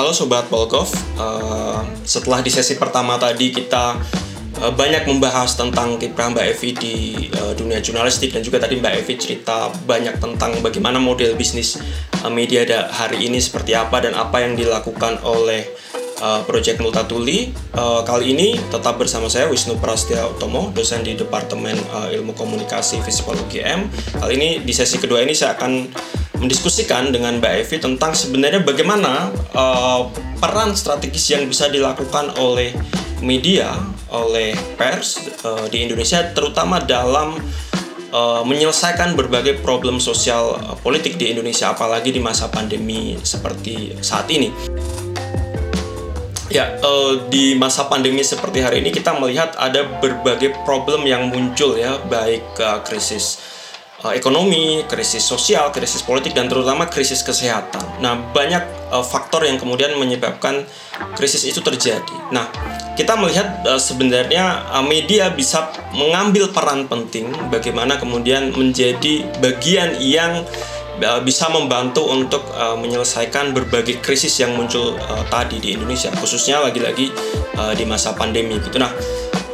halo sobat Polgov. Uh, setelah di sesi pertama tadi kita uh, banyak membahas tentang kiprah Mbak Evi di uh, dunia jurnalistik dan juga tadi Mbak Evi cerita banyak tentang bagaimana model bisnis uh, media hari ini seperti apa dan apa yang dilakukan oleh uh, Project Multatuli. Uh, kali ini tetap bersama saya Wisnu Prastya Utomo, dosen di Departemen uh, Ilmu Komunikasi Psikologi M. Kali ini di sesi kedua ini saya akan mendiskusikan dengan Mbak Evi tentang sebenarnya bagaimana uh, peran strategis yang bisa dilakukan oleh media, oleh pers uh, di Indonesia, terutama dalam uh, menyelesaikan berbagai problem sosial uh, politik di Indonesia, apalagi di masa pandemi seperti saat ini. Ya, uh, di masa pandemi seperti hari ini kita melihat ada berbagai problem yang muncul ya, baik uh, krisis uh, ekonomi, krisis sosial, krisis politik dan terutama krisis kesehatan. Nah, banyak uh, faktor yang kemudian menyebabkan krisis itu terjadi. Nah, kita melihat uh, sebenarnya media bisa mengambil peran penting bagaimana kemudian menjadi bagian yang bisa membantu untuk menyelesaikan berbagai krisis yang muncul tadi di Indonesia, khususnya lagi-lagi di masa pandemi gitu. Nah,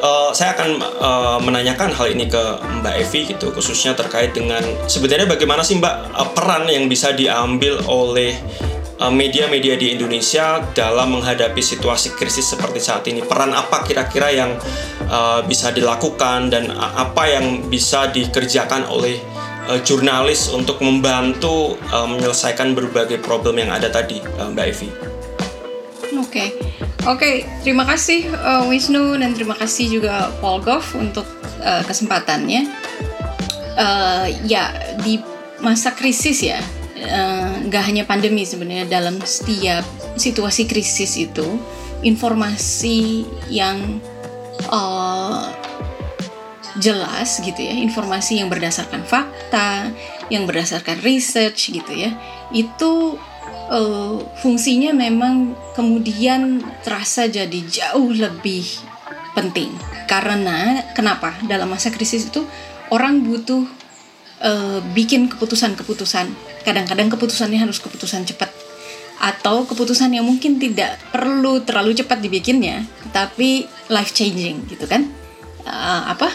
uh, saya akan uh, menanyakan hal ini ke Mbak Evi gitu khususnya terkait dengan sebenarnya bagaimana sih Mbak uh, peran yang bisa diambil oleh media-media di Indonesia dalam menghadapi situasi krisis seperti saat ini peran apa kira-kira yang uh, bisa dilakukan dan apa yang bisa dikerjakan oleh uh, jurnalis untuk membantu uh, menyelesaikan berbagai problem yang ada tadi uh, Mbak Evi. Oke. Okay. Oke, okay, terima kasih uh, Wisnu dan terima kasih juga Paul Goff untuk uh, kesempatannya. Uh, ya di masa krisis ya, nggak uh, hanya pandemi sebenarnya dalam setiap situasi krisis itu informasi yang uh, jelas gitu ya, informasi yang berdasarkan fakta, yang berdasarkan research gitu ya, itu uh, fungsinya memang kemudian terasa jadi jauh lebih penting. Karena kenapa? Dalam masa krisis itu orang butuh uh, bikin keputusan-keputusan. Kadang-kadang keputusannya harus keputusan cepat. Atau keputusan yang mungkin tidak perlu terlalu cepat dibikinnya tapi life changing gitu kan? Uh, apa?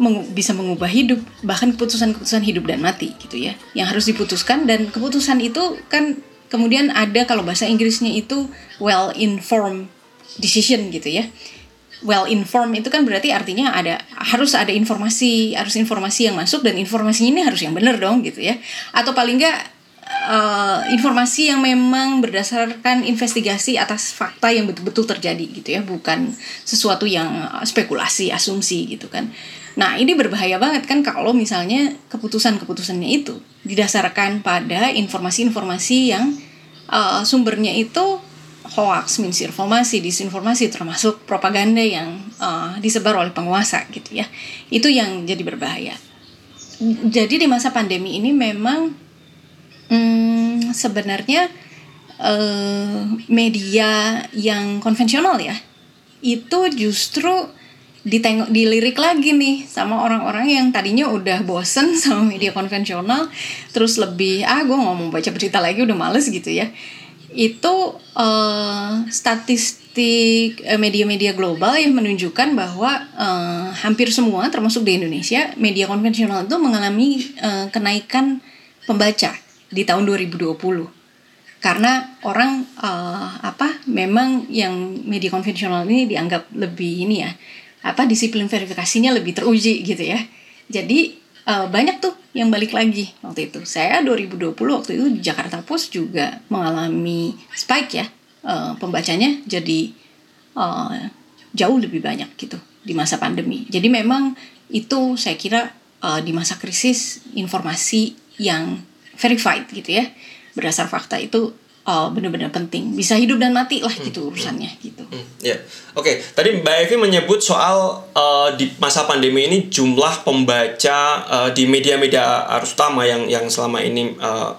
Meng bisa mengubah hidup bahkan keputusan-keputusan hidup dan mati gitu ya. Yang harus diputuskan dan keputusan itu kan Kemudian ada kalau bahasa Inggrisnya itu well informed decision gitu ya. Well informed itu kan berarti artinya ada harus ada informasi, harus informasi yang masuk dan informasinya ini harus yang benar dong gitu ya. Atau paling enggak uh, informasi yang memang berdasarkan investigasi atas fakta yang betul-betul terjadi gitu ya, bukan sesuatu yang spekulasi, asumsi gitu kan. Nah, ini berbahaya banget kan kalau misalnya keputusan-keputusannya itu didasarkan pada informasi-informasi yang uh, sumbernya itu hoax, misinformasi, disinformasi termasuk propaganda yang uh, disebar oleh penguasa gitu ya. Itu yang jadi berbahaya. Jadi di masa pandemi ini memang hmm, sebenarnya uh, media yang konvensional ya itu justru ditengok dilirik lagi nih sama orang-orang yang tadinya udah bosen sama media konvensional terus lebih ah gue mau baca berita lagi udah males gitu ya. Itu uh, statistik uh, media-media global yang menunjukkan bahwa uh, hampir semua termasuk di Indonesia media konvensional itu mengalami uh, kenaikan pembaca di tahun 2020 karena orang uh, apa memang yang media konvensional ini dianggap lebih ini ya apa disiplin verifikasinya lebih teruji gitu ya. Jadi uh, banyak tuh yang balik lagi waktu itu. Saya 2020 waktu itu di Jakarta Post juga mengalami spike ya. Uh, pembacanya jadi uh, jauh lebih banyak gitu di masa pandemi. Jadi memang itu saya kira uh, di masa krisis informasi yang verified gitu ya berdasar fakta itu uh, benar-benar penting bisa hidup dan mati lah gitu hmm. urusannya gitu. Hmm. Ya, oke. Okay. Tadi Mbak Evi menyebut soal uh, di masa pandemi ini jumlah pembaca uh, di media-media arus utama yang yang selama ini uh,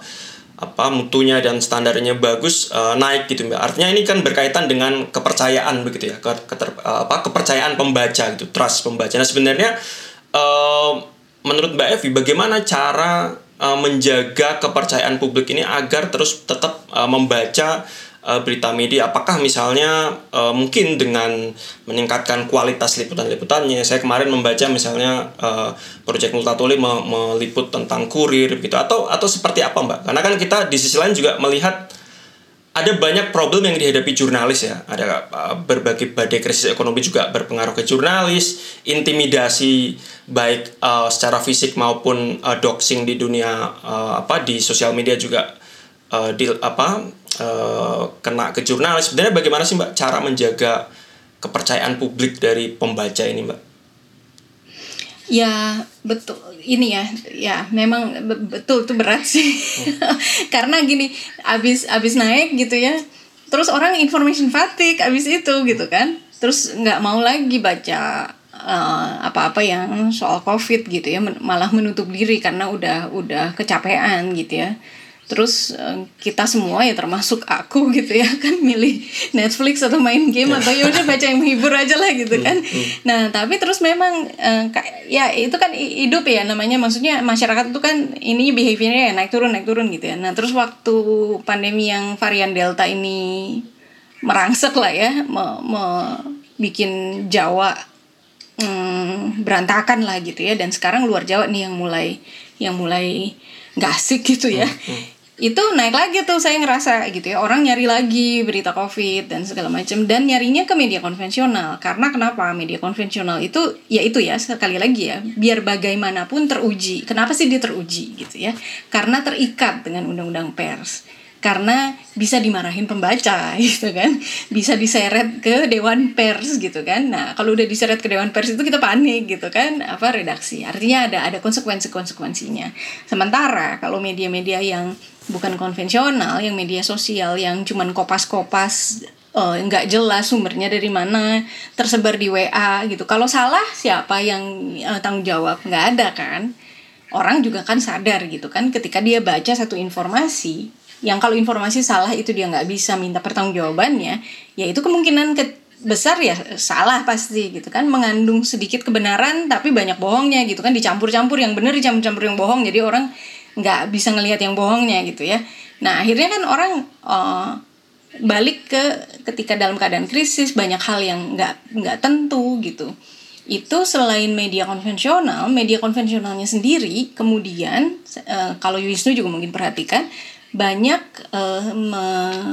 apa mutunya dan standarnya bagus uh, naik gitu mbak. Artinya ini kan berkaitan dengan kepercayaan begitu ya, ke, keter, uh, apa kepercayaan pembaca gitu, trust pembaca. Nah sebenarnya uh, menurut Mbak Evi bagaimana cara uh, menjaga kepercayaan publik ini agar terus tetap uh, membaca uh, berita media. Apakah misalnya mungkin dengan meningkatkan kualitas liputan-liputannya saya kemarin membaca misalnya uh, Project Multatuli me meliput tentang kurir gitu atau atau seperti apa Mbak? Karena kan kita di sisi lain juga melihat ada banyak problem yang dihadapi jurnalis ya. Ada uh, berbagai badai krisis ekonomi juga berpengaruh ke jurnalis, intimidasi baik uh, secara fisik maupun uh, doxing di dunia uh, apa di sosial media juga uh, di apa uh, kena ke jurnalis. Sebenarnya bagaimana sih Mbak cara menjaga kepercayaan publik dari pembaca ini, Mbak? Ya betul. Ini ya ya memang betul itu berat sih. Hmm. karena gini abis abis naik gitu ya terus orang information fatigue abis itu gitu kan. Terus nggak mau lagi baca uh, apa-apa yang soal covid gitu ya malah menutup diri karena udah udah kecapean gitu ya terus uh, kita semua ya termasuk aku gitu ya kan milih Netflix atau main game atau ya udah baca yang menghibur aja lah gitu kan. hmm, hmm. nah tapi terus memang uh, ya itu kan hidup ya namanya. Maksudnya masyarakat itu kan ini behaviornya ya naik turun naik turun gitu ya. Nah terus waktu pandemi yang varian delta ini merangsek lah ya me, me bikin Jawa hmm, berantakan lah gitu ya. Dan sekarang luar Jawa nih yang mulai yang mulai nggak asik gitu ya. Hmm, hmm itu naik lagi tuh saya ngerasa gitu ya. Orang nyari lagi berita covid dan segala macam dan nyarinya ke media konvensional. Karena kenapa? Media konvensional itu ya itu ya sekali lagi ya biar bagaimanapun teruji. Kenapa sih dia teruji gitu ya? Karena terikat dengan undang-undang pers karena bisa dimarahin pembaca gitu kan. Bisa diseret ke dewan pers gitu kan. Nah kalau udah diseret ke dewan pers itu kita panik gitu kan. Apa redaksi. Artinya ada ada konsekuensi konsekuensinya sementara kalau media-media yang bukan konvensional yang media sosial yang cuman kopas-kopas uh, nggak jelas sumbernya dari mana tersebar di WA gitu. Kalau salah siapa yang uh, tanggung jawab? Nggak ada kan. Orang juga kan sadar gitu kan. Ketika dia baca satu informasi yang kalau informasi salah itu dia nggak bisa minta pertanggungjawabannya ya itu kemungkinan ke besar ya salah pasti gitu kan. Mengandung sedikit kebenaran tapi banyak bohongnya gitu kan. Dicampur-campur yang benar dicampur-campur yang bohong jadi orang nggak bisa ngelihat yang bohongnya gitu ya. Nah akhirnya kan orang uh, balik ke ketika dalam keadaan krisis banyak hal yang nggak nggak tentu gitu. Itu selain media konvensional media konvensionalnya sendiri kemudian uh, kalau Wisnu juga mungkin perhatikan banyak uh, me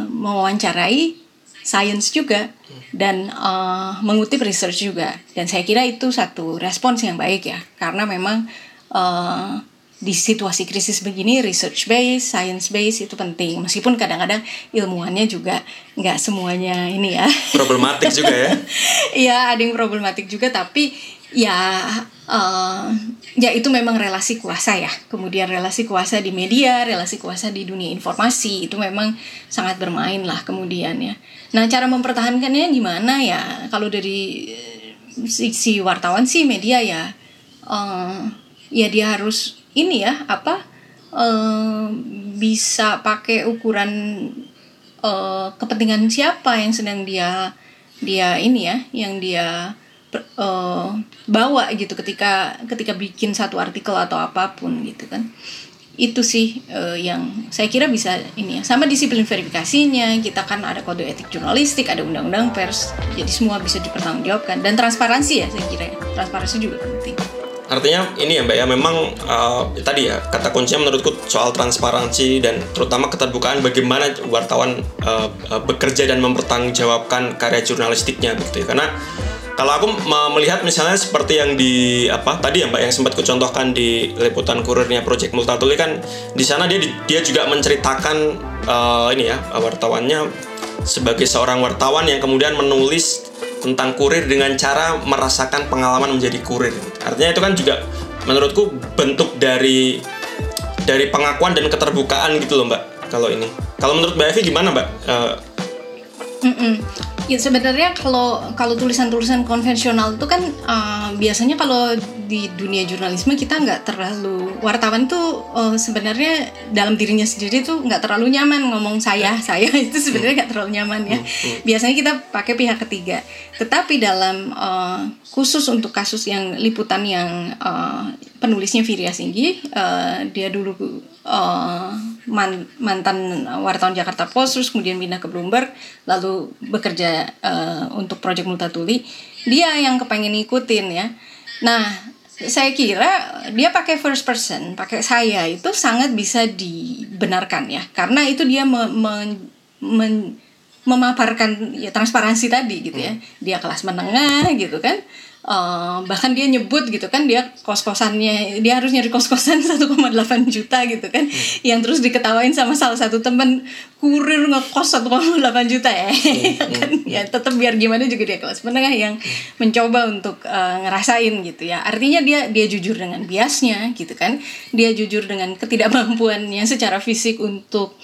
mewawancarai sains juga dan uh, mengutip research juga. Dan saya kira itu satu respons yang baik ya karena memang uh, di situasi krisis begini research base, science base itu penting. Meskipun kadang-kadang ilmuannya juga nggak semuanya ini ya. Problematik juga ya. Iya ada yang problematik juga tapi ya uh, ya itu memang relasi kuasa ya. Kemudian relasi kuasa di media relasi kuasa di dunia informasi itu memang sangat bermain lah kemudian ya. Nah cara mempertahankannya gimana ya? Kalau dari sisi wartawan sih media ya uh, ya dia harus ini ya apa uh, bisa pakai ukuran uh, kepentingan siapa yang sedang dia dia ini ya yang dia uh, bawa gitu ketika ketika bikin satu artikel atau apa pun gitu kan. Itu sih uh, yang saya kira bisa ini ya. Sama disiplin verifikasinya kita kan ada kode etik jurnalistik ada undang-undang pers jadi semua bisa dipertanggungjawabkan. Dan transparansi ya saya kira ya. transparansi juga penting. Artinya ini ya mbak ya memang uh, tadi ya kata kuncinya menurutku soal transparansi dan terutama keterbukaan bagaimana wartawan uh, bekerja dan mempertanggungjawabkan karya jurnalistiknya gitu ya. Karena kalau aku melihat misalnya seperti yang di apa tadi ya Mbak yang sempat kucontohkan di liputan kurirnya Project Multatuli kan di sana dia dia juga menceritakan uh, ini ya wartawannya sebagai seorang wartawan yang kemudian menulis tentang kurir dengan cara merasakan pengalaman menjadi kurir. Artinya itu kan juga menurutku bentuk dari dari pengakuan dan keterbukaan gitu loh Mbak. Kalau ini. Kalau menurut Mbak Evi gimana Mbak? Uh, Mm -mm. Ya sebenarnya kalau kalau tulisan-tulisan konvensional itu kan uh, biasanya kalau di dunia jurnalisme kita nggak terlalu wartawan tuh uh, sebenarnya dalam dirinya sendiri tuh nggak terlalu nyaman ngomong saya saya itu sebenarnya nggak terlalu nyaman ya. Biasanya kita pakai pihak ketiga. Tetapi dalam uh, khusus untuk kasus yang liputan yang uh, penulisnya Virya Singgi uh, dia dulu uh, man, mantan wartawan Jakarta Post terus kemudian pindah ke Bloomberg lalu bekerja uh, untuk proyek Multatuli. Dia yang kepengen ngikutin ya. Nah saya kira dia pakai first person pakai saya itu sangat bisa dibenarkan ya. Karena itu dia me, me, me, memaparkan ya transparansi tadi gitu ya dia kelas menengah gitu kan uh, bahkan dia nyebut gitu kan dia kos kosannya dia harus nyari kos kosan 1,8 juta gitu kan hmm. yang terus diketawain sama salah satu temen kurir ngekos 1,8 juta ya hmm. kan hmm. ya tetap biar gimana juga dia kelas menengah yang hmm. mencoba untuk uh, ngerasain gitu ya artinya dia dia jujur dengan biasnya gitu kan dia jujur dengan ketidakmampuannya secara fisik untuk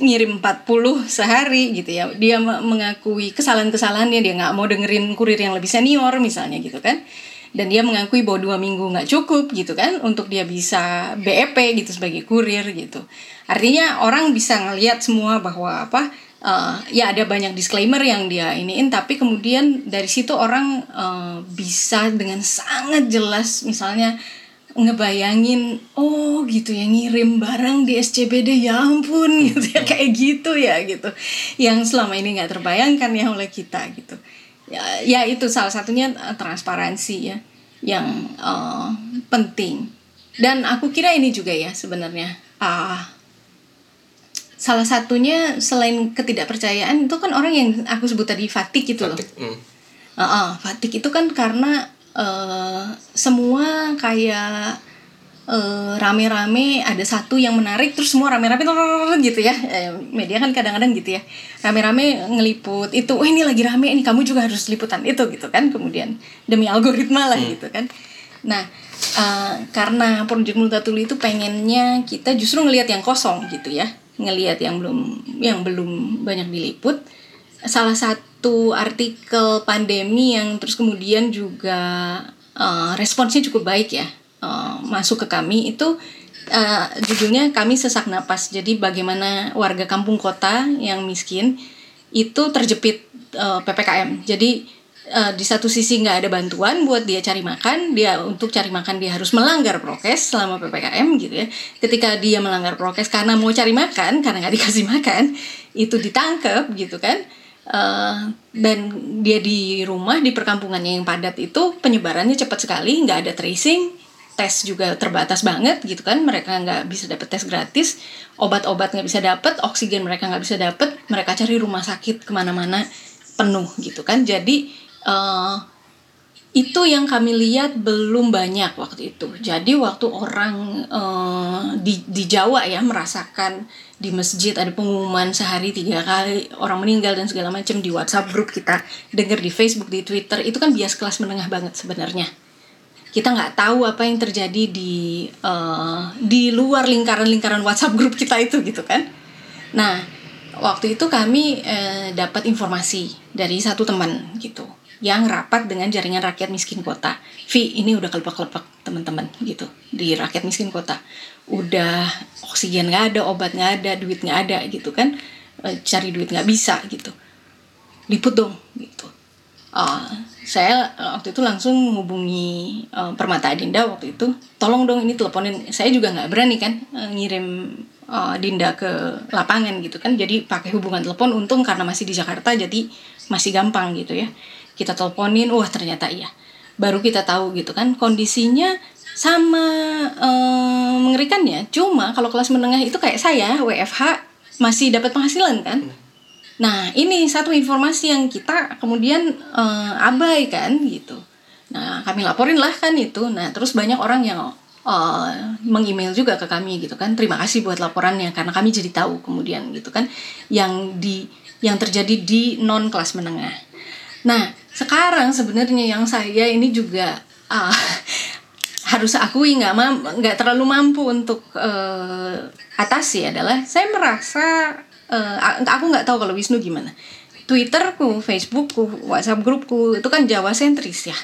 ngirim 40 sehari gitu ya. Dia mengakui kesalahan-kesalahannya dia nggak mau dengerin kurir yang lebih senior misalnya gitu kan. Dan dia mengakui bahwa dua minggu nggak cukup gitu kan untuk dia bisa BEP gitu sebagai kurir gitu. Artinya orang bisa ngelihat semua bahwa apa uh, ya ada banyak disclaimer yang dia iniin tapi kemudian dari situ orang uh, bisa dengan sangat jelas misalnya ngebayangin oh gitu ya ngirim barang di SCBD ya ampun gitu ya kayak gitu ya gitu. Yang selama ini nggak terbayangkan ya oleh kita gitu. Ya, ya itu salah satunya uh, transparansi ya yang uh, penting. Dan aku kira ini juga ya sebenarnya uh, salah satunya selain ketidakpercayaan itu kan orang yang aku sebut tadi fatik gitu loh. Mm. uh, uh, fatik itu kan karena uh, semua kayak uh, rame-rame ada satu yang menarik terus semua rame-rame gitu ya. Eh, media kan kadang-kadang gitu ya. Rame-rame ngeliput itu oh ini lagi rame ini kamu juga harus liputan itu gitu kan. Kemudian demi algoritma lah hmm. gitu kan. Nah uh, karena Project Multatuli itu pengennya kita justru ngelihat yang kosong gitu ya. Ngelihat yang belum yang belum banyak diliput. Salah satu artikel pandemi yang terus kemudian juga uh, responsnya cukup baik ya uh, masuk ke kami. Itu uh, judulnya kami sesak napas. Jadi bagaimana warga kampung kota yang miskin itu terjepit uh, ppkm jadi uh, di satu sisi nggak ada bantuan buat dia cari makan dia untuk cari makan dia harus melanggar prokes selama ppkm gitu ya. Ketika dia melanggar prokes karena mau cari makan karena nggak dikasih makan itu ditangkap gitu kan Uh, dan dia di rumah di perkampungannya yang padat itu penyebarannya cepat sekali nggak ada tracing tes juga terbatas banget gitu kan. Mereka nggak bisa dapat tes gratis obat-obat nggak bisa dapat oksigen mereka nggak bisa dapat mereka cari rumah sakit ke mana-mana penuh gitu kan. Jadi uh, itu yang kami lihat belum banyak waktu itu. Jadi waktu orang uh, di di Jawa ya merasakan di masjid ada pengumuman sehari tiga kali orang meninggal dan segala macam di WhatsApp grup kita dengar di Facebook di Twitter itu kan bias kelas menengah banget sebenarnya. Kita nggak tahu apa yang terjadi di uh, di luar lingkaran-lingkaran WhatsApp grup kita itu gitu kan. Nah waktu itu kami uh, dapat informasi dari satu teman gitu yang rapat dengan jaringan rakyat miskin kota. Vi, ini udah kelepak-kelepak teman-teman gitu di rakyat miskin kota. Udah oksigen nggak ada, obat nggak ada, duit nggak ada gitu kan. E, cari duit nggak bisa gitu. Liput dong gitu. Uh, saya waktu itu langsung menghubungi uh, Permata Adinda waktu itu. Tolong dong ini teleponin. Saya juga nggak berani kan ngirim uh, Dinda ke lapangan gitu kan. Jadi pakai hubungan telepon. Untung karena masih di Jakarta jadi masih gampang gitu ya kita teleponin wah ternyata iya. Baru kita tahu gitu kan kondisinya sama eh, mengerikan ya cuma kalau kelas menengah itu kayak saya WFH masih dapat penghasilan kan. Nah ini satu informasi yang kita kemudian eh, abaikan gitu. Nah kami laporin lah kan itu. Nah terus banyak orang yang uh, mengemail juga ke kami gitu kan. Terima kasih buat laporannya karena kami jadi tahu kemudian gitu kan. Yang di yang terjadi di non kelas menengah. Nah sekarang sebenarnya yang saya ini juga uh, harus akui nggak nggak terlalu mampu untuk uh, atasi adalah saya merasa uh, aku nggak tahu kalau Wisnu gimana. Twitterku, Facebookku, WhatsApp grupku itu kan Jawa sentris ya.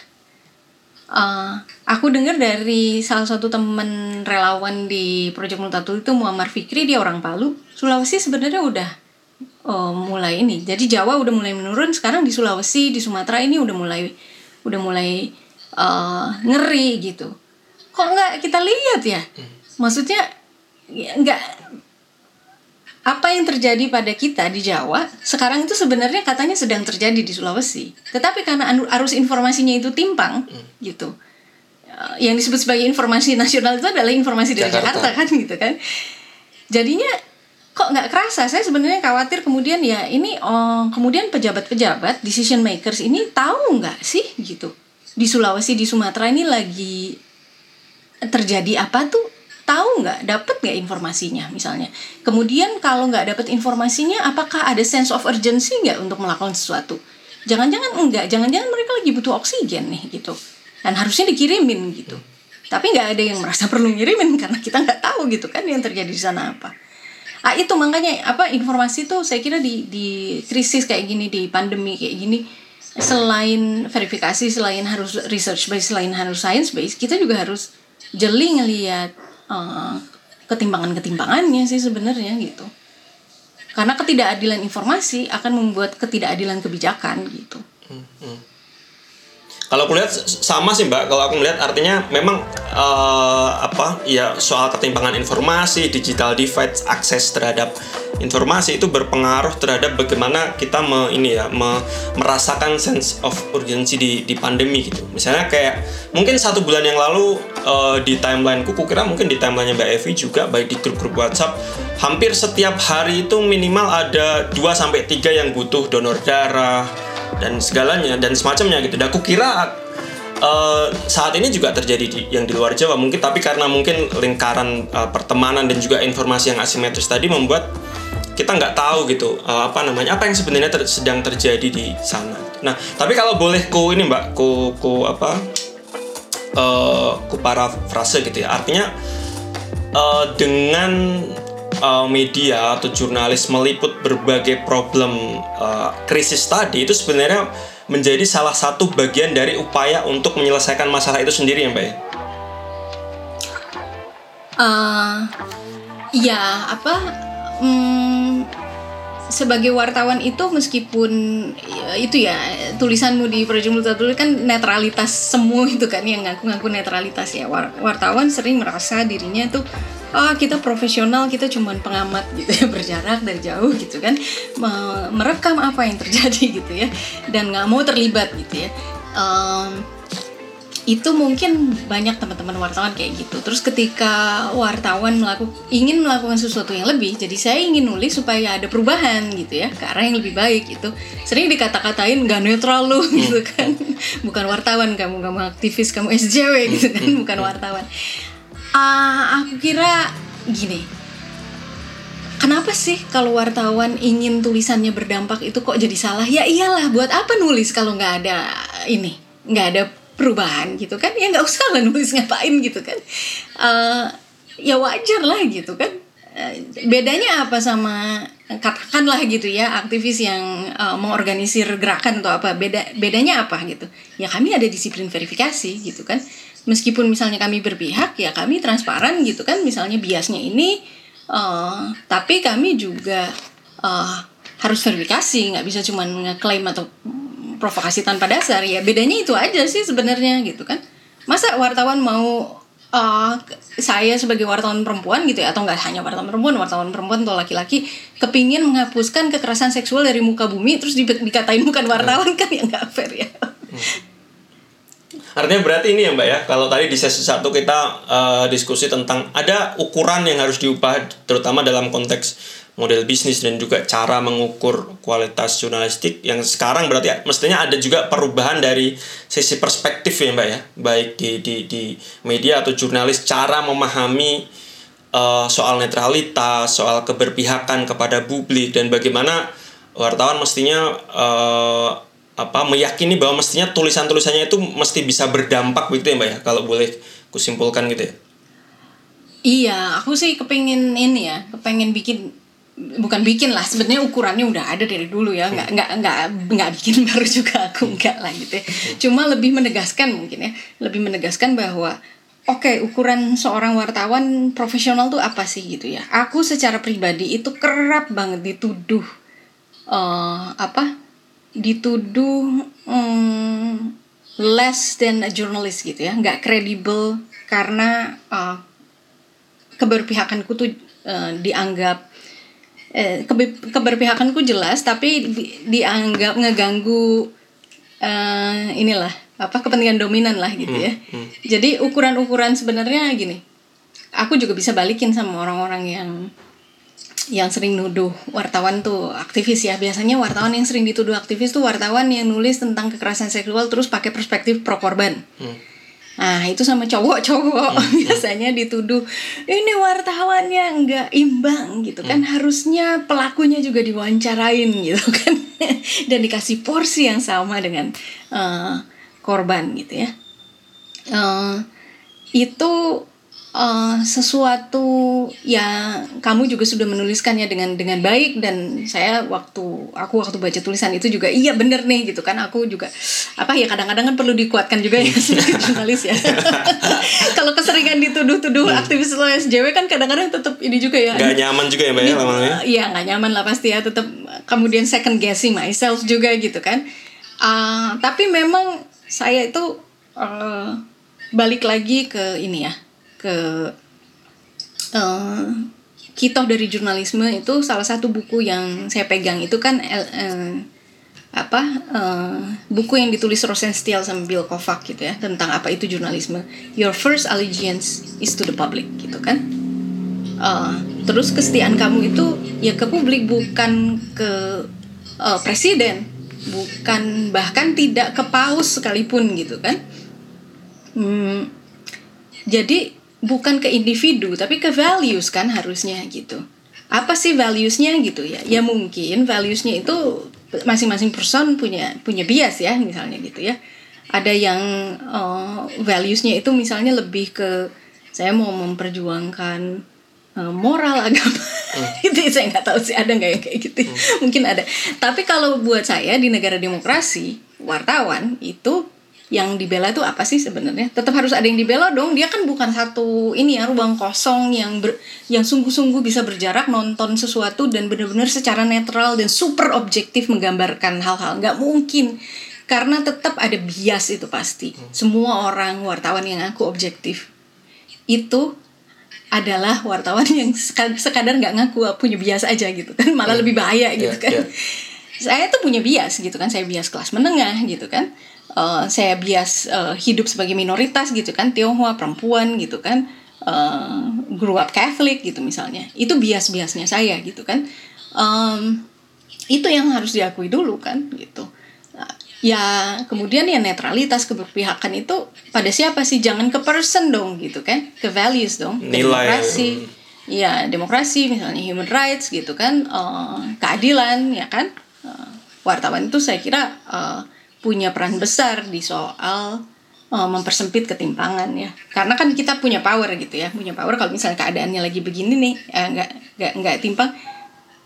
Uh, aku dengar dari salah satu teman relawan di Project Multatul itu Muammar Fikri dia orang Palu. Sulawesi sebenarnya udah uh, mulai ini jadi Jawa udah mulai menurun sekarang di Sulawesi di Sumatera ini udah mulai udah mulai uh, ngeri gitu kok nggak kita lihat ya maksudnya ya, nggak apa yang terjadi pada kita di Jawa sekarang itu sebenarnya katanya sedang terjadi di Sulawesi. Tetapi karena arus informasinya itu timpang hmm. gitu. Eh, yang disebut sebagai informasi nasional itu adalah informasi dari Jakarta, Jakarta kan gitu kan. Jadinya kok nggak kerasa? Saya sebenarnya khawatir kemudian ya ini oh, kemudian pejabat-pejabat decision makers ini tahu nggak sih gitu? Di Sulawesi di Sumatera ini lagi terjadi apa tuh? Tahu nggak? Dapat nggak informasinya misalnya? Kemudian kalau nggak dapat informasinya apakah ada sense of urgency nggak untuk melakukan sesuatu? Jangan-jangan enggak. Jangan-jangan mereka lagi butuh oksigen nih gitu. Dan harusnya dikirimin gitu. Tapi nggak ada yang merasa perlu ngirimin karena kita nggak tahu gitu kan yang terjadi di sana apa ah itu makanya apa informasi tuh saya kira di di krisis kayak gini di pandemi kayak gini selain verifikasi selain harus research based selain harus science based kita juga harus jeli ngelihat uh, ketimbangan-ketimbangannya sih sebenarnya gitu. Karena ketidakadilan informasi akan membuat ketidakadilan kebijakan gitu. Hmm, hmm. Kalau aku lihat sama sih mbak. Kalau aku melihat artinya memang uh, apa ya soal ketimpangan informasi, digital divide, akses terhadap informasi itu berpengaruh terhadap bagaimana kita me, ini ya me, merasakan sense of urgency di, di pandemi gitu. Misalnya kayak mungkin satu bulan yang lalu uh, di kuku kira mungkin di timelinenya mbak Evi juga baik di grup-grup WhatsApp hampir setiap hari itu minimal ada 2 sampai tiga yang butuh donor darah dan segalanya dan semacamnya gitu. Dan aku kira uh, saat ini juga terjadi di, yang di luar Jawa mungkin tapi karena mungkin lingkaran uh, pertemanan dan juga informasi yang asimetris tadi membuat kita nggak tahu gitu uh, apa namanya apa yang sebenarnya ter sedang terjadi di sana. Nah tapi kalau boleh ku ini mbak ku ku apa uh, ku parafrase gitu ya artinya uh, dengan uh, media atau jurnalis meliput berbagai problem uh, krisis tadi itu sebenarnya menjadi salah satu bagian dari upaya untuk menyelesaikan masalah itu sendiri ya mbak ya? Uh, ya apa? Hmm, sebagai wartawan itu meskipun itu ya tulisanmu di Project Multatuli kan netralitas semua itu kan yang ngaku-ngaku netralitas ya wartawan sering merasa dirinya tuh oh kita profesional kita cuma pengamat gitu ya berjarak dari jauh gitu kan merekam apa yang terjadi gitu ya dan nggak mau terlibat gitu ya um, itu mungkin banyak teman-teman wartawan kayak gitu. Terus ketika wartawan melakukan ingin melakukan sesuatu yang lebih, jadi saya ingin nulis supaya ada perubahan gitu ya, ke arah yang lebih baik itu. Sering dikata-katain nggak netral lu hmm. gitu kan, bukan wartawan kamu, kamu aktivis, kamu SJW gitu kan, hmm. bukan wartawan. Uh, aku kira gini, Kenapa sih kalau wartawan ingin tulisannya berdampak itu kok jadi salah? Ya iyalah, buat apa nulis kalau nggak ada ini, nggak ada perubahan gitu kan? Ya nggak usah lah nulis ngapain gitu kan? Uh, ya wajar lah gitu kan? Uh, bedanya apa sama katakanlah gitu ya aktivis yang uh, mengorganisir gerakan atau apa? Beda bedanya apa gitu? Ya kami ada disiplin verifikasi gitu kan meskipun misalnya kami berpihak ya kami transparan gitu kan. Misalnya biasnya ini uh, tapi kami juga uh, harus verifikasi. Nggak bisa cuma ngeklaim atau provokasi tanpa dasar. Ya bedanya itu aja sih sebenarnya gitu kan. Masa wartawan mau uh, saya sebagai wartawan perempuan gitu ya? Atau nggak hanya wartawan perempuan wartawan perempuan atau laki-laki kepingin menghapuskan kekerasan seksual dari muka bumi terus di, dikatain bukan wartawan kan? Ya nggak fair ya. Hmm. Artinya berarti ini ya Mbak ya, kalau tadi di sesi satu kita uh, diskusi tentang ada ukuran yang harus diubah terutama dalam konteks model bisnis dan juga cara mengukur kualitas jurnalistik yang sekarang berarti mestinya ada juga perubahan dari sisi perspektif ya mbak ya. Baik di di di media atau jurnalis cara memahami uh, soal netralitas soal keberpihakan kepada publik dan bagaimana wartawan mestinya uh, apa meyakini bahwa mestinya tulisan-tulisannya itu mesti bisa berdampak begitu ya mbak ya? Kalau boleh kusimpulkan gitu ya. Iya aku sih kepingin ini ya kepingin bikin bukan bikin lah sebenarnya ukurannya udah ada dari dulu ya. Nggak nggak nggak nggak bikin baru juga aku nggak lah gitu ya. cuma lebih menegaskan mungkin ya lebih menegaskan bahwa oke okay, ukuran seorang wartawan profesional tuh apa sih gitu ya? Aku secara pribadi itu kerap banget dituduh uh, apa dituduh um, less than a journalist gitu ya nggak kredibel karena uh, keberpihakanku tuh uh, dianggap eh, keberpihakanku jelas tapi di, dianggap ngeganggu uh, inilah apa kepentingan dominan lah gitu ya. Hmm, hmm. Jadi ukuran-ukuran sebenarnya gini. Aku juga bisa balikin sama orang-orang yang yang sering nuduh wartawan tuh aktivis ya. Biasanya wartawan yang sering dituduh aktivis tuh wartawan yang nulis tentang kekerasan seksual terus pakai perspektif pro korban. Hmm Nah itu sama cowok-cowok hmm. biasanya dituduh ini wartawannya nggak imbang gitu kan hmm. harusnya pelakunya juga diwawancarain gitu kan dan dikasih porsi yang sama dengan uh, korban gitu ya. Uh, itu uh, sesuatu yang kamu juga sudah menuliskannya dengan dengan baik dan saya waktu aku waktu baca tulisan itu juga iya bener nih gitu kan. Aku juga apa ya kadang-kadang kan perlu dikuatkan juga ya jurnalis ya. Kalau keseringan dituduh-tuduh hmm. aktivis SJW kan kadang-kadang tetap ini juga ya. Nggak nyaman juga ya mbak ya lamanya iya nggak nyaman lah pasti ya tetap kemudian second guessing myself juga gitu kan. Uh, tapi memang saya itu uh, balik lagi ke ini ya ke uh, kitoh dari jurnalisme itu salah satu buku yang saya pegang itu kan uh, apa uh, buku yang ditulis Rosenstiel sama Bill Kovac gitu ya tentang apa itu jurnalisme. Your first allegiance is to the public gitu kan? Uh, terus kesetiaan kamu itu ya ke publik bukan ke uh, presiden bukan bahkan tidak ke paus sekalipun gitu kan? Hmm, jadi bukan ke individu tapi ke values kan harusnya gitu. Apa sih valuesnya gitu ya? Ya mungkin valuesnya itu masing-masing person punya punya bias ya misalnya gitu ya. Ada yang uh, valuesnya itu misalnya lebih ke saya mau memperjuangkan uh, moral agama. Hmm. itu saya nggak tahu sih ada nggak ya kayak gitu. Hmm. mungkin ada. Tapi kalau buat saya di negara demokrasi wartawan itu yang dibela itu apa sih sebenarnya? Tetap harus ada yang dibela dong. Dia kan bukan satu ini ya ruang kosong yang ber, yang sungguh-sungguh bisa berjarak nonton sesuatu dan benar-benar secara netral dan super objektif menggambarkan hal-hal. Nggak mungkin karena tetap ada bias itu pasti. Semua orang wartawan yang aku objektif itu adalah wartawan yang sekadar nggak ngaku punya bias aja gitu kan malah hmm. lebih bahaya gitu yeah, kan. Yeah. Saya tuh punya bias gitu kan. Saya bias kelas menengah gitu kan uh, saya bias uh, hidup sebagai minoritas gitu kan Tionghoa perempuan gitu kan uh, grew up Catholic gitu misalnya. Itu bias-biasnya saya gitu kan. Um, itu yang harus diakui dulu kan gitu. Ya kemudian ya netralitas keberpihakan itu pada siapa sih? Jangan ke person dong gitu kan ke values dong. Nilai. demokrasi. Ya demokrasi misalnya human rights gitu kan uh, keadilan ya kan. Uh, wartawan itu saya kira uh, punya peran besar di soal uh, mempersempit ketimpangan ya. Karena kan kita punya power gitu ya. Punya power kalau misalnya keadaannya lagi begini nih eh, nggak nggak nggak timpang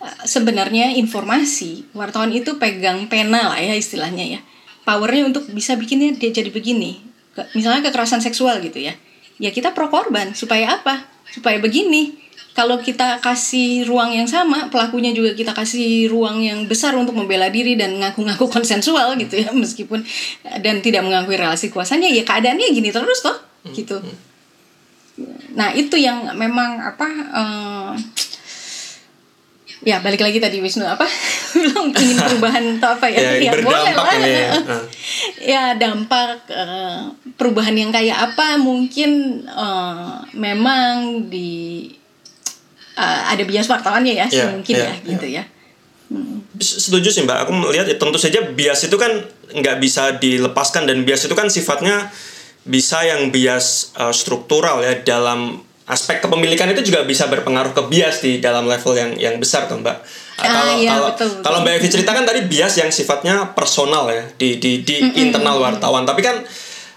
uh, sebenarnya informasi wartawan itu pegang pena lah ya istilahnya ya. Powernya untuk bisa bikinnya dia jadi begini. Misalnya kekerasan seksual gitu ya. Ya kita pro korban supaya apa supaya begini kalau kita kasih ruang yang sama pelakunya juga kita kasih ruang yang besar untuk membela diri dan ngaku-ngaku konsensual gitu ya meskipun dan tidak mengakui relasi kuasanya ya keadaannya gini terus toh gitu. Nah itu yang memang apa uh, ya balik lagi tadi Wisnu. Apa? Belum ingin perubahan atau apa ya? Ya, ya boleh lah. ya, ya dampak uh, perubahan yang kayak apa? Mungkin uh, memang di uh, ada bias wartawannya ya, yeah, mungkin yeah, ya yeah. gitu ya. Hmm. Setuju sih mbak, aku melihat ya tentu saja bias itu kan nggak bisa dilepaskan dan bias itu kan sifatnya bisa yang bias uh, struktural ya dalam aspek kepemilikan itu juga bisa berpengaruh ke bias di dalam level yang yang besar tuh mbak. Ah, kalau iya, kalau betul, kalau mbak Evi ceritakan tadi bias yang sifatnya personal ya di di di mm -hmm. internal wartawan, tapi kan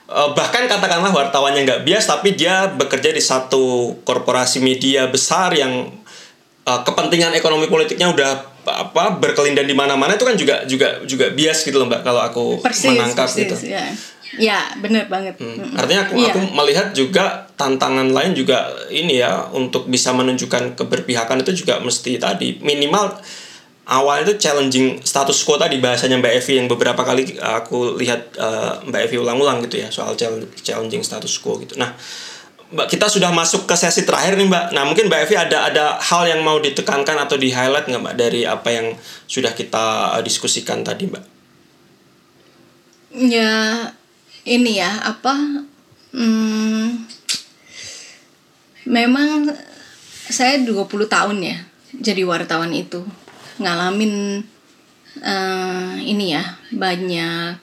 uh, bahkan katakanlah wartawan yang nggak bias tapi dia bekerja di satu korporasi media besar yang uh, kepentingan ekonomi politiknya udah apa berkelindan di mana-mana itu kan juga juga juga bias gitu loh mbak kalau aku persis, menangkap persis, gitu. Ya. Ya, benar banget. Hmm. Artinya aku ya. aku melihat juga tantangan lain juga ini ya untuk bisa menunjukkan keberpihakan itu juga mesti tadi minimal awal itu challenging status quo tadi bahasanya Mbak Evi yang beberapa kali aku lihat uh, Mbak Evi ulang-ulang gitu ya soal challenging status quo gitu. Nah, Mbak kita sudah masuk ke sesi terakhir nih Mbak. Nah mungkin Mbak Evi ada ada hal yang mau ditekankan atau di highlight nggak Mbak dari apa yang sudah kita diskusikan tadi Mbak? Ya ini ya apa? Hmm, memang saya 20 tahun ya jadi wartawan itu ngalamin uh, ini ya banyak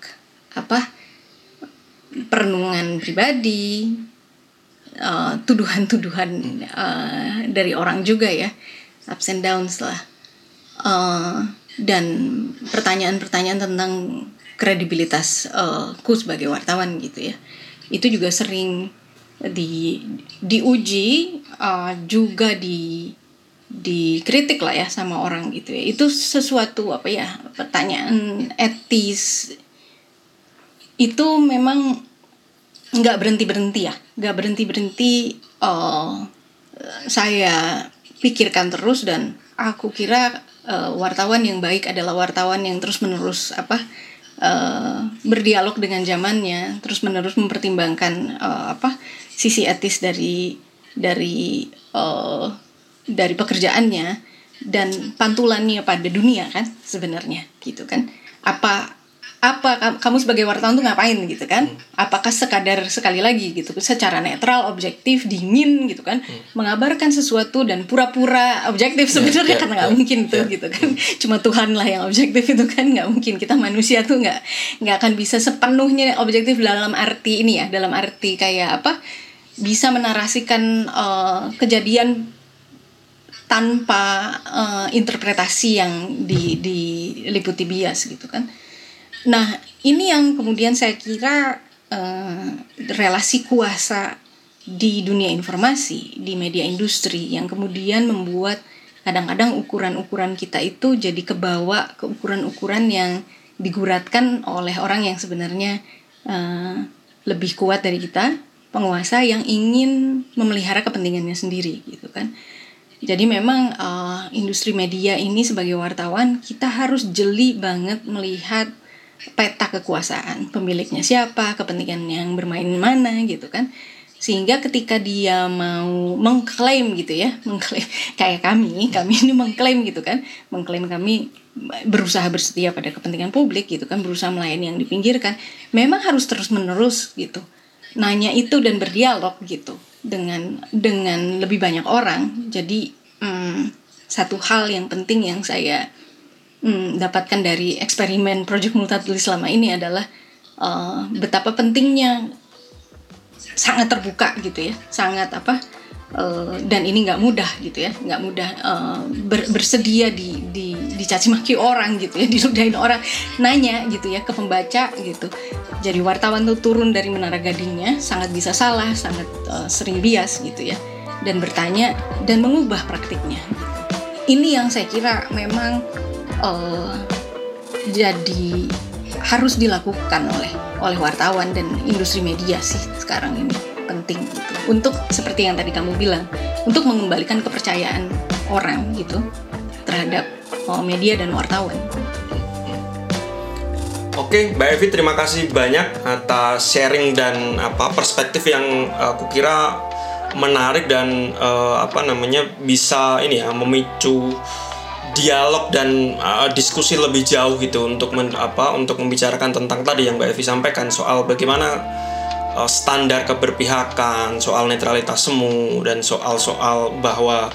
apa perenungan pribadi eh, tuduhan-tuduhan uh, dari orang juga ya ups and downs lah uh, dan pertanyaan-pertanyaan tentang kredibilitas uh, sebagai wartawan gitu ya. Itu juga sering di diuji uh, juga di dikritik lah ya sama orang gitu ya. Itu sesuatu apa ya pertanyaan etis. Itu memang nggak berhenti berhenti ya. Nggak berhenti berhenti uh, saya pikirkan terus dan aku kira uh, wartawan yang baik adalah wartawan yang terus menerus apa uh, berdialog dengan zamannya terus menerus mempertimbangkan uh, apa sisi etis dari dari uh, dari pekerjaannya dan pantulannya pada dunia kan sebenarnya gitu kan. Apa apa kamu sebagai wartawan tuh ngapain? gitu kan. Hmm. apakah sekadar sekali lagi? gitu. Secara netral objektif dingin gitu kan. Hmm. mengabarkan sesuatu dan pura-pura objektif ya, sebenarnya yeah, karena nggak yeah, mungkin tuh yeah. gitu kan. Cuma Tuhan lah yang objektif itu kan nggak mungkin. Kita manusia tuh nggak nggak akan bisa sepenuhnya objektif dalam arti ini ya dalam arti kayak apa bisa menarasikan uh, kejadian tanpa uh, interpretasi yang di diliputi bias gitu kan Nah, ini yang kemudian saya kira uh, relasi kuasa di dunia informasi, di media industri yang kemudian membuat kadang-kadang ukuran-ukuran kita itu jadi kebawa ke ukuran-ukuran yang diguratkan oleh orang yang sebenarnya uh, lebih kuat dari kita, penguasa yang ingin memelihara kepentingannya sendiri gitu kan. Jadi memang uh, industri media ini sebagai wartawan kita harus jeli banget melihat peta kekuasaan pemiliknya siapa kepentingan yang bermain mana gitu kan. Sehingga ketika dia mau mengklaim gitu ya mengklaim kayak kami kami ini mengklaim gitu kan. Mengklaim kami berusaha bersetia pada kepentingan publik gitu kan berusaha melayani yang dipinggirkan. Memang harus terus menerus gitu. Nanya itu dan berdialog gitu dengan dengan lebih banyak orang. Jadi hmm, satu hal yang penting yang saya hmm, dapatkan dari eksperimen Project Multatuli selama ini adalah uh, betapa pentingnya sangat terbuka gitu ya, sangat apa uh, dan ini nggak mudah gitu ya, nggak mudah uh, ber, bersedia di, di dicaci maki orang gitu ya, diludahin orang, nanya gitu ya ke pembaca gitu. Jadi wartawan tuh turun dari menara gadingnya, sangat bisa salah, sangat uh, sering bias gitu ya, dan bertanya dan mengubah praktiknya. Ini yang saya kira memang uh, jadi harus dilakukan oleh oleh wartawan dan industri media sih sekarang ini penting gitu untuk seperti yang tadi kamu bilang untuk mengembalikan kepercayaan orang gitu terhadap uh, media dan wartawan. Oke, Mbak Evi terima kasih banyak atas sharing dan apa perspektif yang uh, aku kira menarik dan uh, apa namanya bisa ini ya memicu dialog dan uh, diskusi lebih jauh gitu untuk men, apa untuk membicarakan tentang tadi yang Mbak Evi sampaikan soal bagaimana uh, standar keberpihakan, soal netralitas semu dan soal-soal bahwa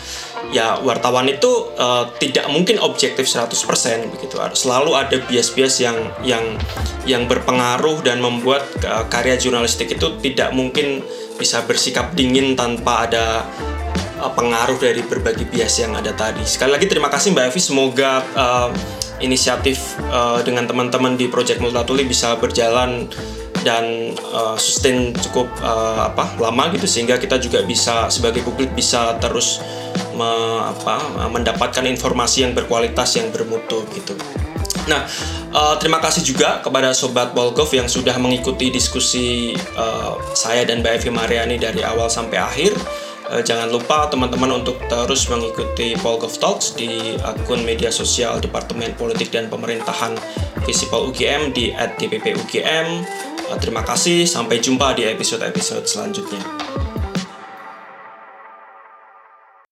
ya wartawan itu uh, tidak mungkin objektif 100% begitu. Selalu ada bias-bias yang yang yang berpengaruh dan membuat uh, karya jurnalistik itu tidak mungkin bisa bersikap dingin tanpa ada uh, pengaruh dari berbagai bias yang ada tadi. Sekali lagi terima kasih Mbak Evi, semoga uh, inisiatif uh, dengan teman-teman di Project Multatuli bisa berjalan dan uh, sustain cukup uh, apa lama gitu sehingga kita juga bisa sebagai publik bisa terus me, apa, mendapatkan informasi yang berkualitas yang bermutu gitu. Nah, uh, terima kasih juga kepada sobat Bolgov yang sudah mengikuti diskusi uh, saya dan Mbak Evi Mariani dari awal sampai akhir. Uh, jangan lupa teman-teman untuk terus mengikuti Polgov Talks di akun media sosial Departemen Politik dan Pemerintahan Visipol UGM di @dppugm. Uh, terima kasih, sampai jumpa di episode-episode selanjutnya.